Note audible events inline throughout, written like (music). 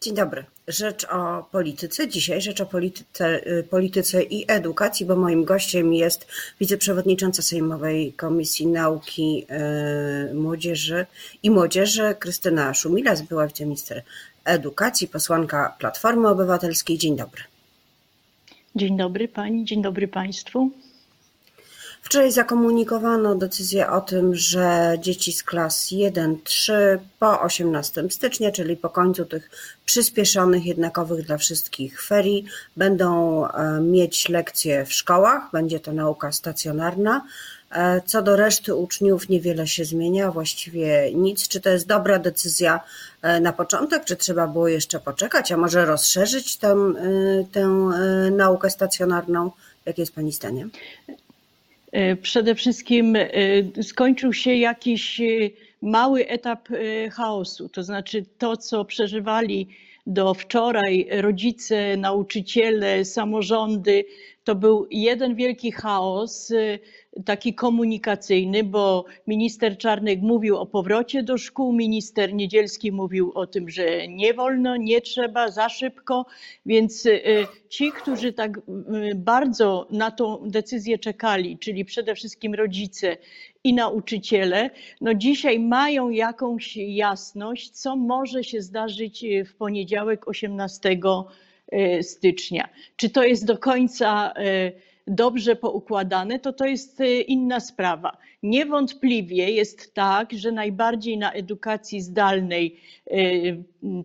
Dzień dobry. Rzecz o polityce. Dzisiaj rzecz o polityce, polityce i edukacji, bo moim gościem jest wiceprzewodnicząca Sejmowej Komisji Nauki, Młodzieży i Młodzieży Krystyna Szumilas, była wiceminister edukacji, posłanka Platformy Obywatelskiej. Dzień dobry. Dzień dobry pani, dzień dobry państwu. Wczoraj zakomunikowano decyzję o tym, że dzieci z klas 1-3 po 18 stycznia, czyli po końcu tych przyspieszonych, jednakowych dla wszystkich ferii, będą e, mieć lekcje w szkołach. Będzie to nauka stacjonarna. E, co do reszty uczniów niewiele się zmienia, właściwie nic. Czy to jest dobra decyzja e, na początek, czy trzeba było jeszcze poczekać, a może rozszerzyć tę, tę naukę stacjonarną? Jakie jest Pani zdanie? E, przede wszystkim e, skończył się jakiś e, mały etap chaosu, to znaczy to, co przeżywali do wczoraj rodzice, nauczyciele, samorządy, to był jeden wielki chaos, taki komunikacyjny, bo minister Czarnek mówił o powrocie do szkół, minister Niedzielski mówił o tym, że nie wolno, nie trzeba, za szybko, więc y, ci, którzy tak y, bardzo na tą decyzję czekali, czyli przede wszystkim rodzice i nauczyciele, no dzisiaj mają jakąś jasność, co może się zdarzyć w poniedziałek 18 y, stycznia. Czy to jest do końca dobrze poukładane, to to jest e, inna sprawa. Niewątpliwie jest tak, że najbardziej na edukacji zdalnej e,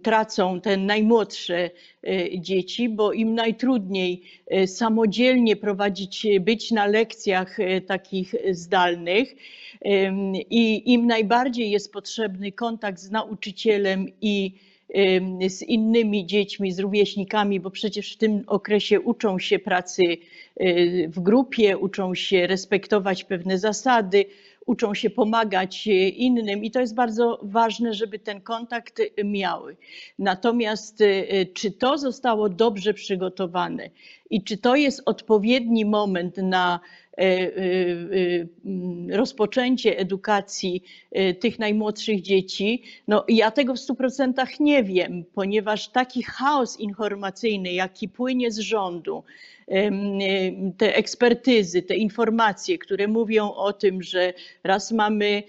tracą te najmłodsze e, dzieci, bo im najtrudniej samodzielnie prowadzić, być na lekcjach takich zdalnych i im najbardziej jest potrzebny kontakt z nauczycielem i z innymi dziećmi, z rówieśnikami, bo przecież w tym okresie uczą się pracy w grupie, uczą się respektować pewne zasady, uczą się pomagać y, innym i to jest bardzo ważne, żeby ten kontakt miały. Natomiast y, czy to zostało dobrze przygotowane i czy to jest odpowiedni moment na rozpoczęcie edukacji tych najmłodszych dzieci, no ja tego w stu procentach nie wiem, ponieważ taki chaos informacyjny, jaki płynie z rządu, te ekspertyzy, te informacje, które mówią o tym, że raz mamy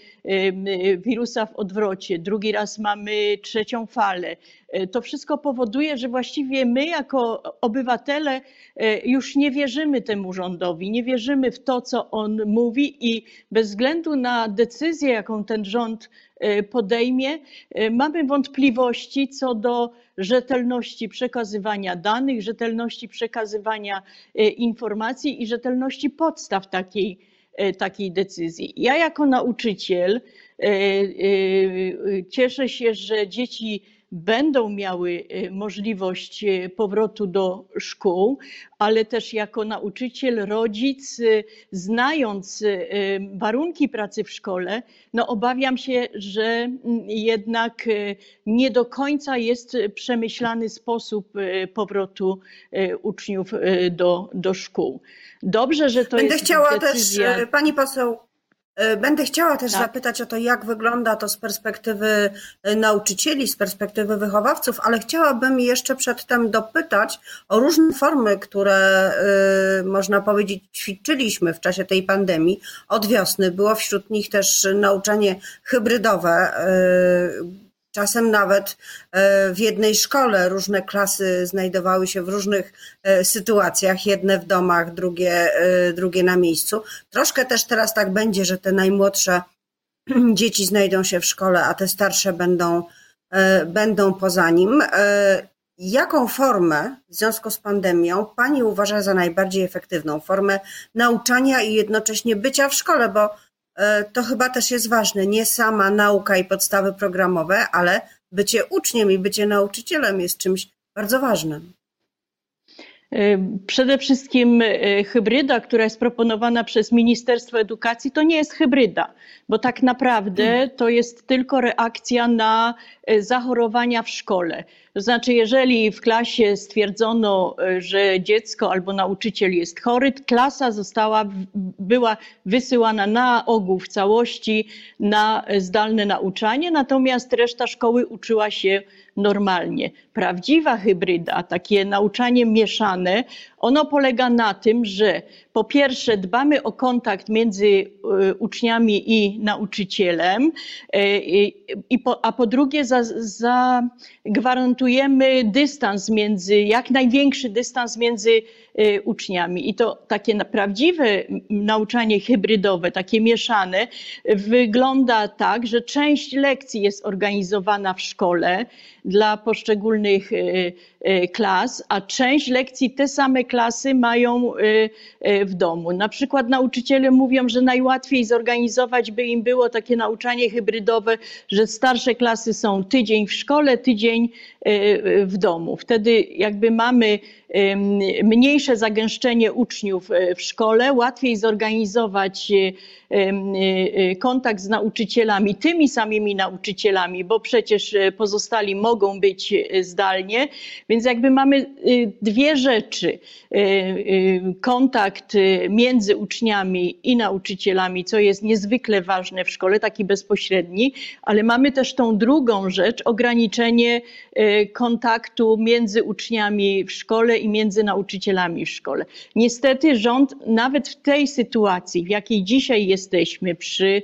wirusa w odwrocie, drugi raz mamy trzecią falę. E, to wszystko powoduje, że właściwie my, jako obywatele, e, już nie wierzymy temu rządowi, nie wierzymy w to, co on mówi, i bez względu na decyzję, jaką ten rząd e, podejmie, mamy wątpliwości co do rzetelności przekazywania danych, rzetelności przekazywania informacji i rzetelności podstaw takiej, takiej decyzji. Ja, jako nauczyciel, cieszę się, że dzieci będą miały y, możliwość y, powrotu do szkół, ale też jako nauczyciel, rodzic, y, znając warunki pracy w szkole, no obawiam się, że mm, jednak nie do końca jest przemyślany sposób powrotu uczniów do, do szkół. Dobrze, że to Będę jest chciała decyzja... też, pani poseł, będę chciała też tak. zapytać o to, jak wygląda to z perspektywy e, nauczycieli, z perspektywy wychowawców, ale chciałabym jeszcze przedtem dopytać o różne formy, które e, można powiedzieć ćwiczyliśmy w czasie tej pandemii. Od wiosny było wśród nich też nauczanie hybrydowe, Czasem nawet e, w jednej szkole różne klasy znajdowały się w różnych e, sytuacjach, jedne w domach, drugie, e, drugie na miejscu. Troszkę też teraz tak będzie, że te najmłodsze (clears throat) dzieci znajdą się w szkole, a te starsze będą, będą poza nim. Jaką formę w związku z pandemią Pani uważa za najbardziej efektywną? Formę nauczania i jednocześnie bycia w szkole, bo to chyba też jest ważne. Nie sama nauka i podstawy programowe, ale bycie uczniem i bycie nauczycielem jest czymś bardzo ważnym. E, przede wszystkim e, hybryda, która jest proponowana przez Ministerstwo Edukacji, to nie jest hybryda, bo tak naprawdę to jest tylko reakcja na zachorowania w szkole. To znaczy, jeżeli w klasie stwierdzono, e, że dziecko albo nauczyciel jest chory, klasa została, była wysyłana na ogół w całości na zdalne nauczanie, natomiast reszta szkoły uczyła się normalnie. Prawdziwa hybryda, takie nauczanie mieszane, ono polega na tym, że po pierwsze dbamy o kontakt między y, uczniami i nauczycielem, a po drugie zagwarantujemy dystans między, jak największy dystans między uczniami. I to takie prawdziwe nauczanie hybrydowe, takie mieszane, wygląda tak, że część lekcji jest organizowana w szkole dla poszczególnych klas, a część lekcji te same klasy mają w domu. Na przykład nauczyciele mówią, że najłatwiej zorganizować by im było takie nauczanie hybrydowe, że starsze klasy są tydzień w szkole, tydzień w domu. Wtedy jakby mamy mniejsze zagęszczenie uczniów e, w szkole, łatwiej zorganizować e, kontakt z nauczycielami, tymi samymi nauczycielami, bo przecież pozostali mogą być zdalnie, więc jakby mamy dwie rzeczy. Kontakt między uczniami i nauczycielami, co jest niezwykle ważne w szkole, taki bezpośredni, ale mamy też tą drugą rzecz, ograniczenie e, kontaktu między uczniami w szkole i między nauczycielami w szkole. Niestety rząd nawet w tej sytuacji, w jakiej dzisiaj jesteśmy, przy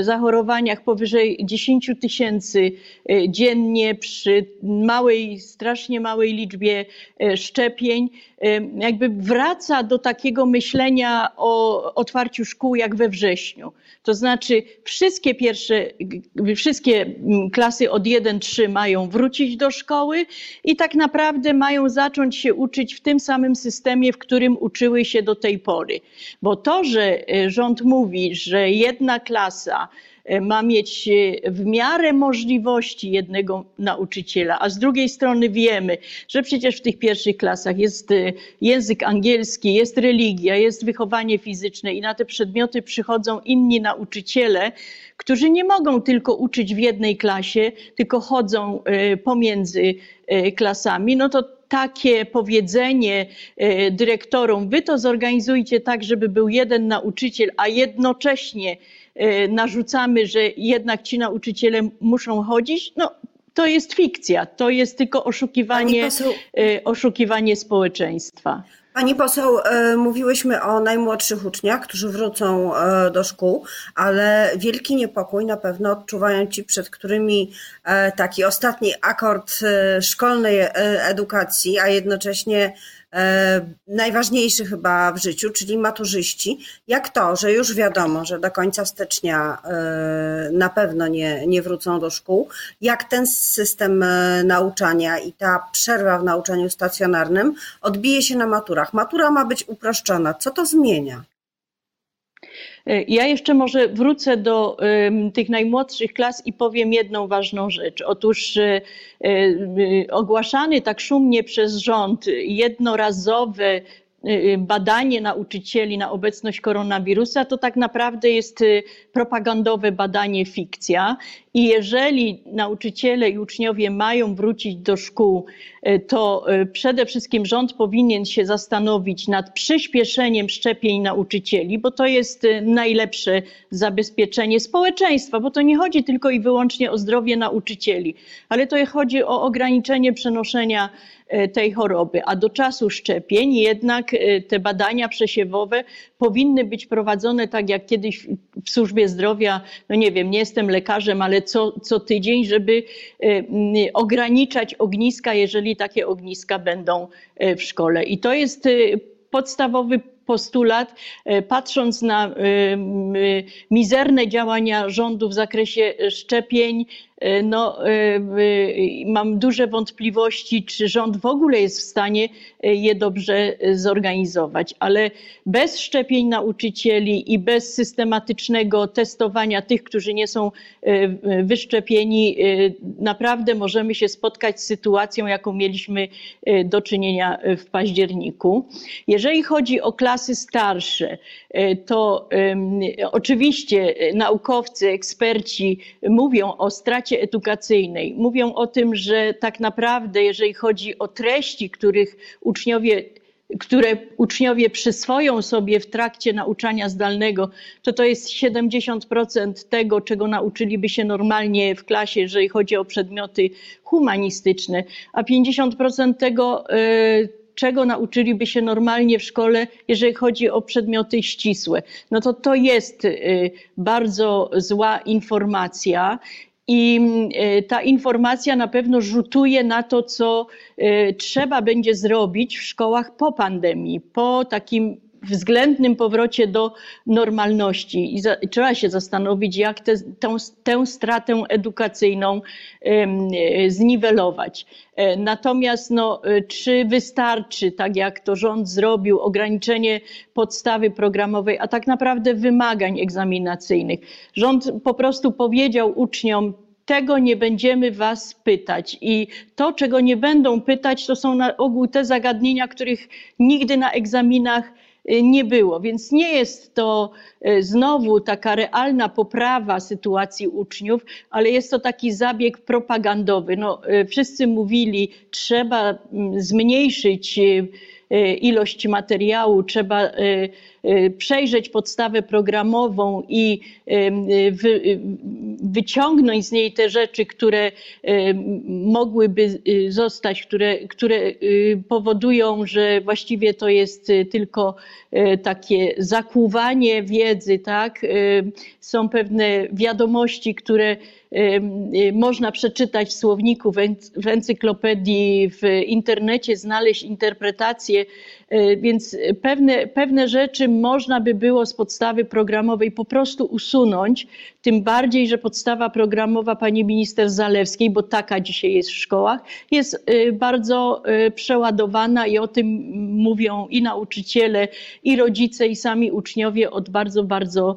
zachorowaniach powyżej 10 tysięcy e, dziennie, przy małej, strasznie małej liczbie e, szczepień, jakby wraca do takiego myślenia o otwarciu szkół jak we wrześniu. To znaczy wszystkie pierwsze, wszystkie klasy od 1-3 mają wrócić do szkoły i tak naprawdę mają zacząć się uczyć w tym samym systemie, w którym uczyły się do tej pory. Bo to, że e, rząd mówi, że jedna klasa E, ma mieć e, w miarę możliwości jednego nauczyciela, a z drugiej strony wiemy, że przecież w tych pierwszych klasach jest e, język angielski, jest religia, jest wychowanie fizyczne i na te przedmioty przychodzą inni nauczyciele, którzy nie mogą tylko uczyć w jednej klasie, tylko chodzą pomiędzy klasami, no to takie powiedzenie dyrektorom, wy to zorganizujcie tak, żeby był jeden nauczyciel, a jednocześnie Y, narzucamy, że jednak ci nauczyciele muszą chodzić, no to jest fikcja, to jest tylko oszukiwanie, y, oszukiwanie społeczeństwa. Pani poseł, y, mówiłyśmy o najmłodszych uczniach, którzy wrócą do szkół, ale wielki niepokój na pewno odczuwają ci, przed którymi taki ostatni akord szkolnej edukacji, a jednocześnie E, najważniejszy chyba w życiu, czyli maturzyści, jak to, że już wiadomo, że do końca stycznia e, na pewno nie, nie wrócą do szkół, jak ten system e, nauczania i ta przerwa w nauczaniu stacjonarnym odbije się na maturach. Matura ma być uproszczona. Co to zmienia? Ja jeszcze może wrócę do tych najmłodszych klas i powiem jedną ważną rzecz. Otóż e, e, ogłaszany tak szumnie przez rząd jednorazowy badanie nauczycieli na obecność koronawirusa to tak naprawdę jest y, propagandowe badanie fikcja. I jeżeli nauczyciele i uczniowie mają wrócić do szkół, y, to przede wszystkim rząd powinien się zastanowić nad przyspieszeniem szczepień nauczycieli, bo to jest najlepsze zabezpieczenie społeczeństwa, bo to nie chodzi tylko i wyłącznie o zdrowie nauczycieli, ale to chodzi o ograniczenie przenoszenia tej choroby. A do czasu szczepień jednak e, te badania przesiewowe powinny być prowadzone tak jak kiedyś w służbie zdrowia, no nie wiem, nie jestem lekarzem, ale co, co tydzień, żeby e, ograniczać ogniska, jeżeli takie ogniska będą w szkole. I to jest podstawowy postulat, patrząc na mizerne działania rządu w zakresie szczepień, E, no, e, mam duże wątpliwości, czy rząd w ogóle jest w stanie e, je dobrze zorganizować. Ale bez szczepień nauczycieli i bez systematycznego testowania tych, którzy nie są wyszczepieni, naprawdę możemy się spotkać z sytuacją, jaką mieliśmy do czynienia w październiku. Jeżeli chodzi o klasy starsze, to oczywiście naukowcy, eksperci mówią o stracie edukacyjnej. Mówią o tym, że tak naprawdę, jeżeli chodzi o treści, których uczniowie które uczniowie przyswoją sobie w trakcie nauczania zdalnego, to to jest 70% tego, czego nauczyliby się normalnie w klasie, jeżeli chodzi o przedmioty humanistyczne, a 50% tego, e, czego nauczyliby się normalnie w szkole, jeżeli chodzi o przedmioty ścisłe. No to to jest e, bardzo zła informacja i e, ta informacja na pewno rzutuje na to, co e, trzeba będzie zrobić w szkołach po pandemii, po takim względnym powrocie do normalności. I za, trzeba się zastanowić, jak te, tę, tę stratę edukacyjną e, zniwelować. Natomiast no, czy wystarczy, tak jak to rząd zrobił, ograniczenie podstawy programowej, a tak naprawdę wymagań egzaminacyjnych? Rząd po prostu powiedział uczniom, tego nie będziemy was pytać. I to, czego nie będą pytać, to są na ogół te zagadnienia, których nigdy na egzaminach nie było. Więc nie jest to y, znowu taka realna poprawa sytuacji uczniów, ale jest to taki zabieg propagandowy. No, y, wszyscy mówili, trzeba mm, zmniejszyć ilość materiału, trzeba Y, przejrzeć podstawę programową i y, wyciągnąć z niej te rzeczy, które mogłyby y, zostać, które, które powodują, że właściwie to jest tylko takie zakłuwanie wiedzy, tak? Są pewne wiadomości, które można przeczytać w słowniku, w encyklopedii, w internecie, znaleźć interpretacje, więc pewne, pewne rzeczy można by było z podstawy programowej po prostu usunąć, tym bardziej, że podstawa programowa pani minister Zalewskiej, bo taka dzisiaj jest w szkołach, jest y, bardzo y, przeładowana i o tym mówią i nauczyciele, i rodzice, i sami uczniowie od bardzo, bardzo,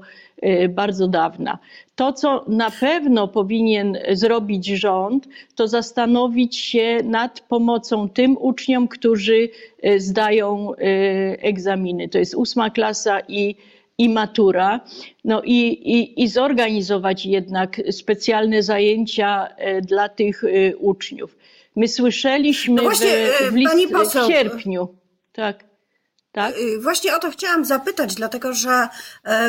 bardzo dawna. To, co na pewno powinien zrobić rząd, to zastanowić się nad pomocą tym uczniom, którzy zdają egzaminy. To jest ósma klasa i i matura, no i, i, i zorganizować jednak specjalne zajęcia dla tych uczniów. My słyszeliśmy no właśnie, w, w, list, poseł, w sierpniu, tak. Tak? Właśnie o to chciałam zapytać, dlatego że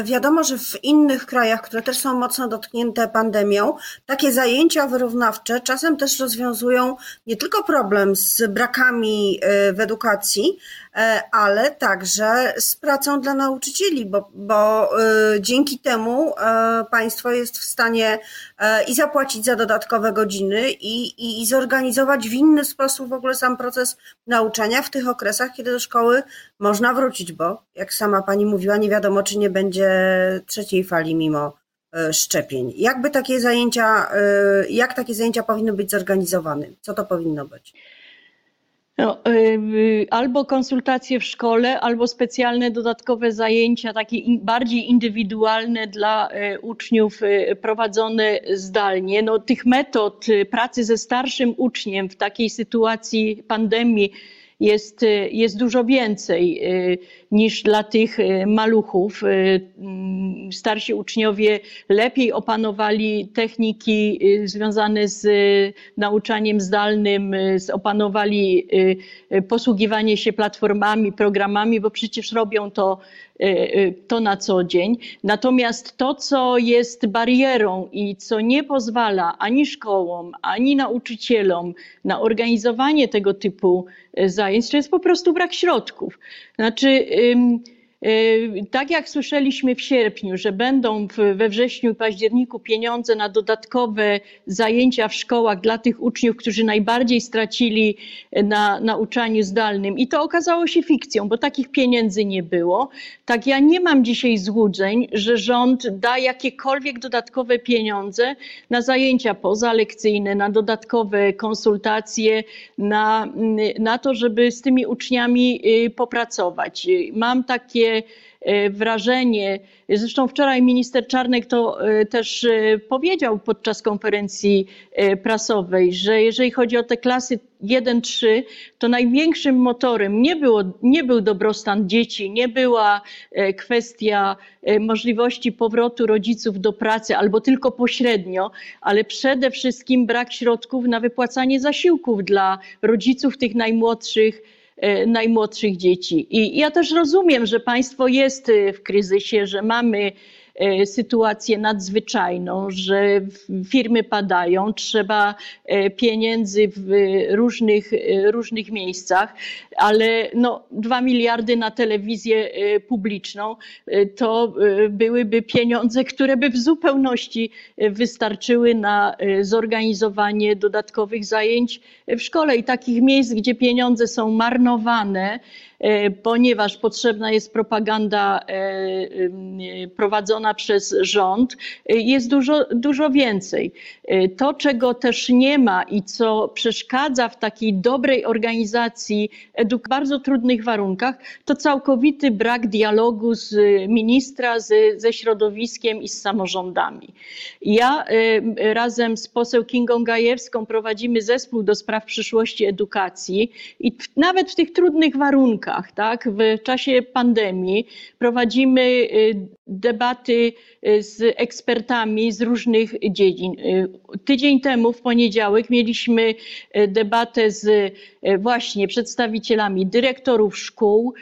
wiadomo, że w innych krajach, które też są mocno dotknięte pandemią, takie zajęcia wyrównawcze czasem też rozwiązują nie tylko problem z brakami w edukacji, E, ale także z pracą dla nauczycieli, bo, bo e, dzięki temu e, państwo jest w stanie i zapłacić za dodatkowe godziny i, i, i zorganizować w inny sposób w ogóle sam proces nauczania w tych okresach, kiedy do szkoły można wrócić, bo jak sama pani mówiła, nie wiadomo, czy nie będzie trzeciej fali mimo szczepień. Jakby takie zajęcia, jak takie zajęcia powinny być zorganizowane? Co to powinno być? No, y, albo konsultacje w szkole, albo specjalne dodatkowe zajęcia, takie bardziej indywidualne dla uczniów prowadzone zdalnie. No, tych metod pracy ze starszym uczniem w takiej sytuacji pandemii jest, jest dużo więcej niż dla tych maluchów. Mm, starsi uczniowie lepiej opanowali techniki związane z nauczaniem zdalnym, opanowali posługiwanie się platformami, programami, bo przecież robią to to na co dzień. Natomiast to, co jest barierą i co nie pozwala ani szkołom, ani nauczycielom na organizowanie tego typu zajęć, to jest po prostu brak środków. Znaczy, Y, tak jak słyszeliśmy w sierpniu, że będą we wrześniu i październiku pieniądze na dodatkowe zajęcia w szkołach dla tych uczniów, którzy najbardziej stracili na nauczaniu zdalnym. I to okazało się fikcją, bo takich pieniędzy nie było. Tak ja nie mam dzisiaj złudzeń, że rząd da jakiekolwiek dodatkowe pieniądze na zajęcia pozalekcyjne, na dodatkowe konsultacje, na, na to, żeby z tymi uczniami y, popracować. Mam takie E, wrażenie. Zresztą wczoraj minister Czarnek to e, też e, powiedział podczas konferencji prasowej, że jeżeli chodzi o te klasy 1-3, to największym motorem nie, było, nie był dobrostan dzieci, nie była kwestia możliwości powrotu rodziców do pracy albo tylko pośrednio, ale przede wszystkim brak środków na wypłacanie zasiłków dla rodziców tych najmłodszych najmłodszych dzieci. I ja też rozumiem, że państwo jest w kryzysie, że mamy E, sytuację nadzwyczajną, że firmy padają, trzeba e, pieniędzy w różnych, e, różnych miejscach, ale no, 2 miliardy na telewizję publiczną to byłyby pieniądze, które by w zupełności wystarczyły na zorganizowanie dodatkowych zajęć w szkole i takich miejsc, gdzie pieniądze są marnowane, E, ponieważ potrzebna jest propaganda e, e, prowadzona przez rząd, jest dużo, dużo więcej. To, czego też nie ma i co przeszkadza w takiej dobrej organizacji w bardzo trudnych warunkach, to całkowity brak dialogu z ministra, z, ze środowiskiem i z samorządami. Ja razem z poseł Kingą Gajewską prowadzimy zespół do spraw przyszłości edukacji i nawet w tych trudnych warunkach, warunkach, tak? W czasie pandemii prowadzimy y, debaty y, z ekspertami z różnych dziedzin. Y, tydzień temu, w poniedziałek, mieliśmy debatę z właśnie przedstawicielami dyrektorów szkół,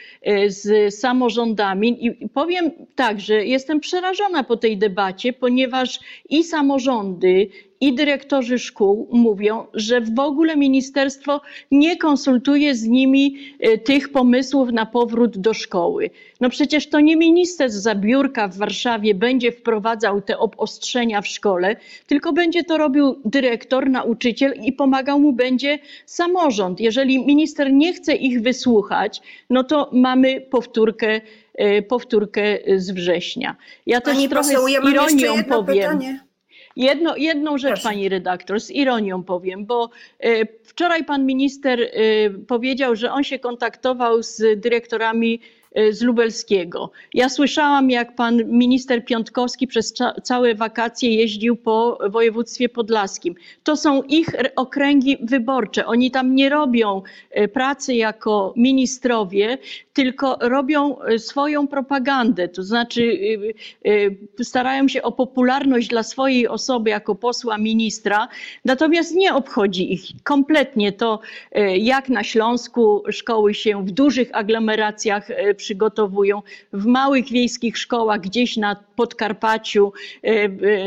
z samorządami i powiem tak, że jestem przerażona po tej debacie, ponieważ i samorządy, i dyrektorzy szkół mówią, że w ogóle ministerstwo nie konsultuje z nimi tych pomysłów na powrót do szkoły. No przecież to nie minister z zabiórka w Warszawie będzie wprowadzał te obostrzenia w szkole, tylko będzie to robił dyrektor, nauczyciel i pomagał mu będzie samorząd. Jeżeli minister nie chce ich wysłuchać, no to mamy powtórkę e, powtórkę z września. Ja Pani też trochę poseł, z ironią powiem. Pytanie. Jedno, jedną rzecz, Proszę. pani redaktor, z ironią powiem, bo e, wczoraj pan minister e, powiedział, że on się kontaktował z dyrektorami z Lubelskiego. Ja słyszałam, jak pan minister Piątkowski przez całe wakacje jeździł po województwie podlaskim. To są ich okręgi wyborcze. Oni tam nie robią pracy jako ministrowie, tylko robią e, swoją propagandę, to znaczy e, e, starają się o popularność dla swojej osoby jako posła, ministra, natomiast nie obchodzi ich kompletnie to, jak na Śląsku szkoły się w dużych aglomeracjach przygotowują, w małych wiejskich szkołach gdzieś na Podkarpaciu,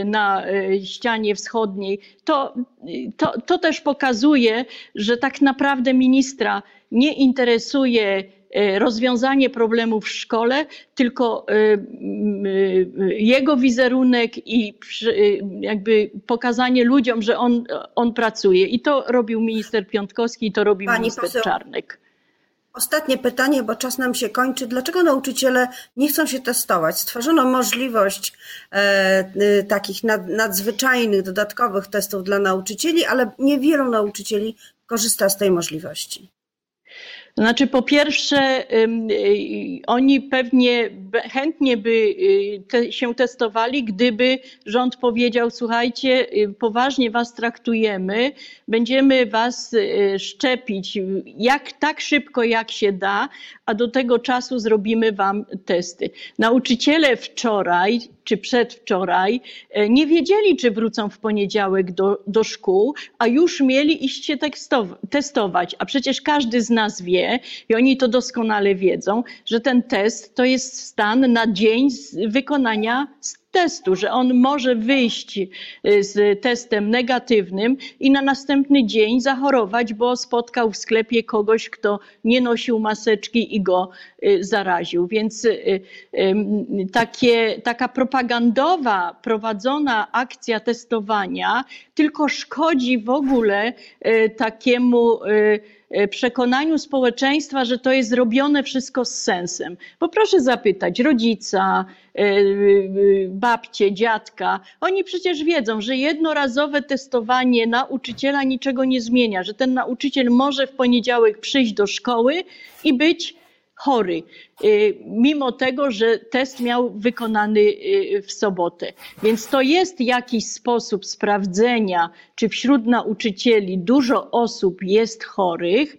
na ścianie wschodniej. To, to, to też pokazuje, że tak naprawdę ministra nie interesuje E, rozwiązanie problemów w szkole, tylko e, e, jego wizerunek i jakby pokazanie ludziom, że on, on pracuje. I to robił minister Piątkowski i to robi Pani minister poseł. Czarnek. Ostatnie pytanie, bo czas nam się kończy. Dlaczego nauczyciele nie chcą się testować? Stworzono możliwość e, takich nad, nadzwyczajnych, dodatkowych testów dla nauczycieli, ale niewielu nauczycieli korzysta z tej możliwości. Znaczy, po pierwsze, y, oni pewnie chętnie by y, te, się testowali, gdyby rząd powiedział: Słuchajcie, y, poważnie was traktujemy, będziemy was szczepić jak, tak szybko, jak się da, a do tego czasu zrobimy wam testy. Nauczyciele wczoraj czy przedwczoraj e, nie wiedzieli, czy wrócą w poniedziałek do, do szkół, a już mieli iść się testować. A przecież każdy z nas wie, i oni to doskonale wiedzą, że ten test to jest stan na dzień wykonania testu, że on może wyjść y, z testem negatywnym i na następny dzień zachorować, bo spotkał w sklepie kogoś, kto nie nosił maseczki i go y, zaraził. Więc y, takie, taka propagandowa prowadzona akcja testowania tylko szkodzi w ogóle takiemu przekonaniu społeczeństwa, że to jest robione wszystko z sensem. Bo proszę zapytać rodzica, babcie, dziadka, oni przecież wiedzą, że jednorazowe testowanie nauczyciela niczego nie zmienia, że ten nauczyciel może w poniedziałek przyjść do szkoły i być chory, y, mimo tego, że test miał wykonany y, w sobotę. Więc to jest jakiś sposób sprawdzenia, czy wśród nauczycieli dużo osób jest chorych,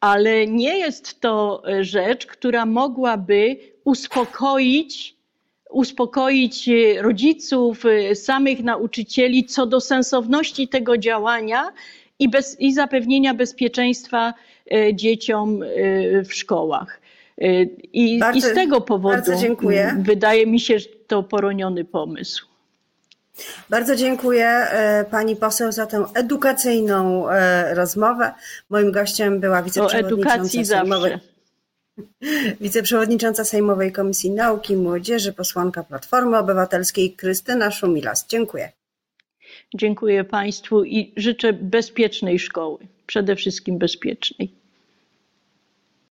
ale nie jest to rzecz, która mogłaby uspokoić uspokoić rodziców, samych nauczycieli co do sensowności tego działania i, bez, i zapewnienia bezpieczeństwa dzieciom w szkołach. I, bardzo, I z tego powodu wydaje mi się, że to poroniony pomysł. Bardzo dziękuję pani poseł za tę edukacyjną rozmowę. Moim gościem była wiceprzewodnicząca Sejmowej. Wiceprzewodnicząca Sejmowej Komisji Nauki i Młodzieży, posłanka Platformy Obywatelskiej Krystyna Szumilas. Dziękuję. Dziękuję Państwu i życzę bezpiecznej szkoły, przede wszystkim bezpiecznej.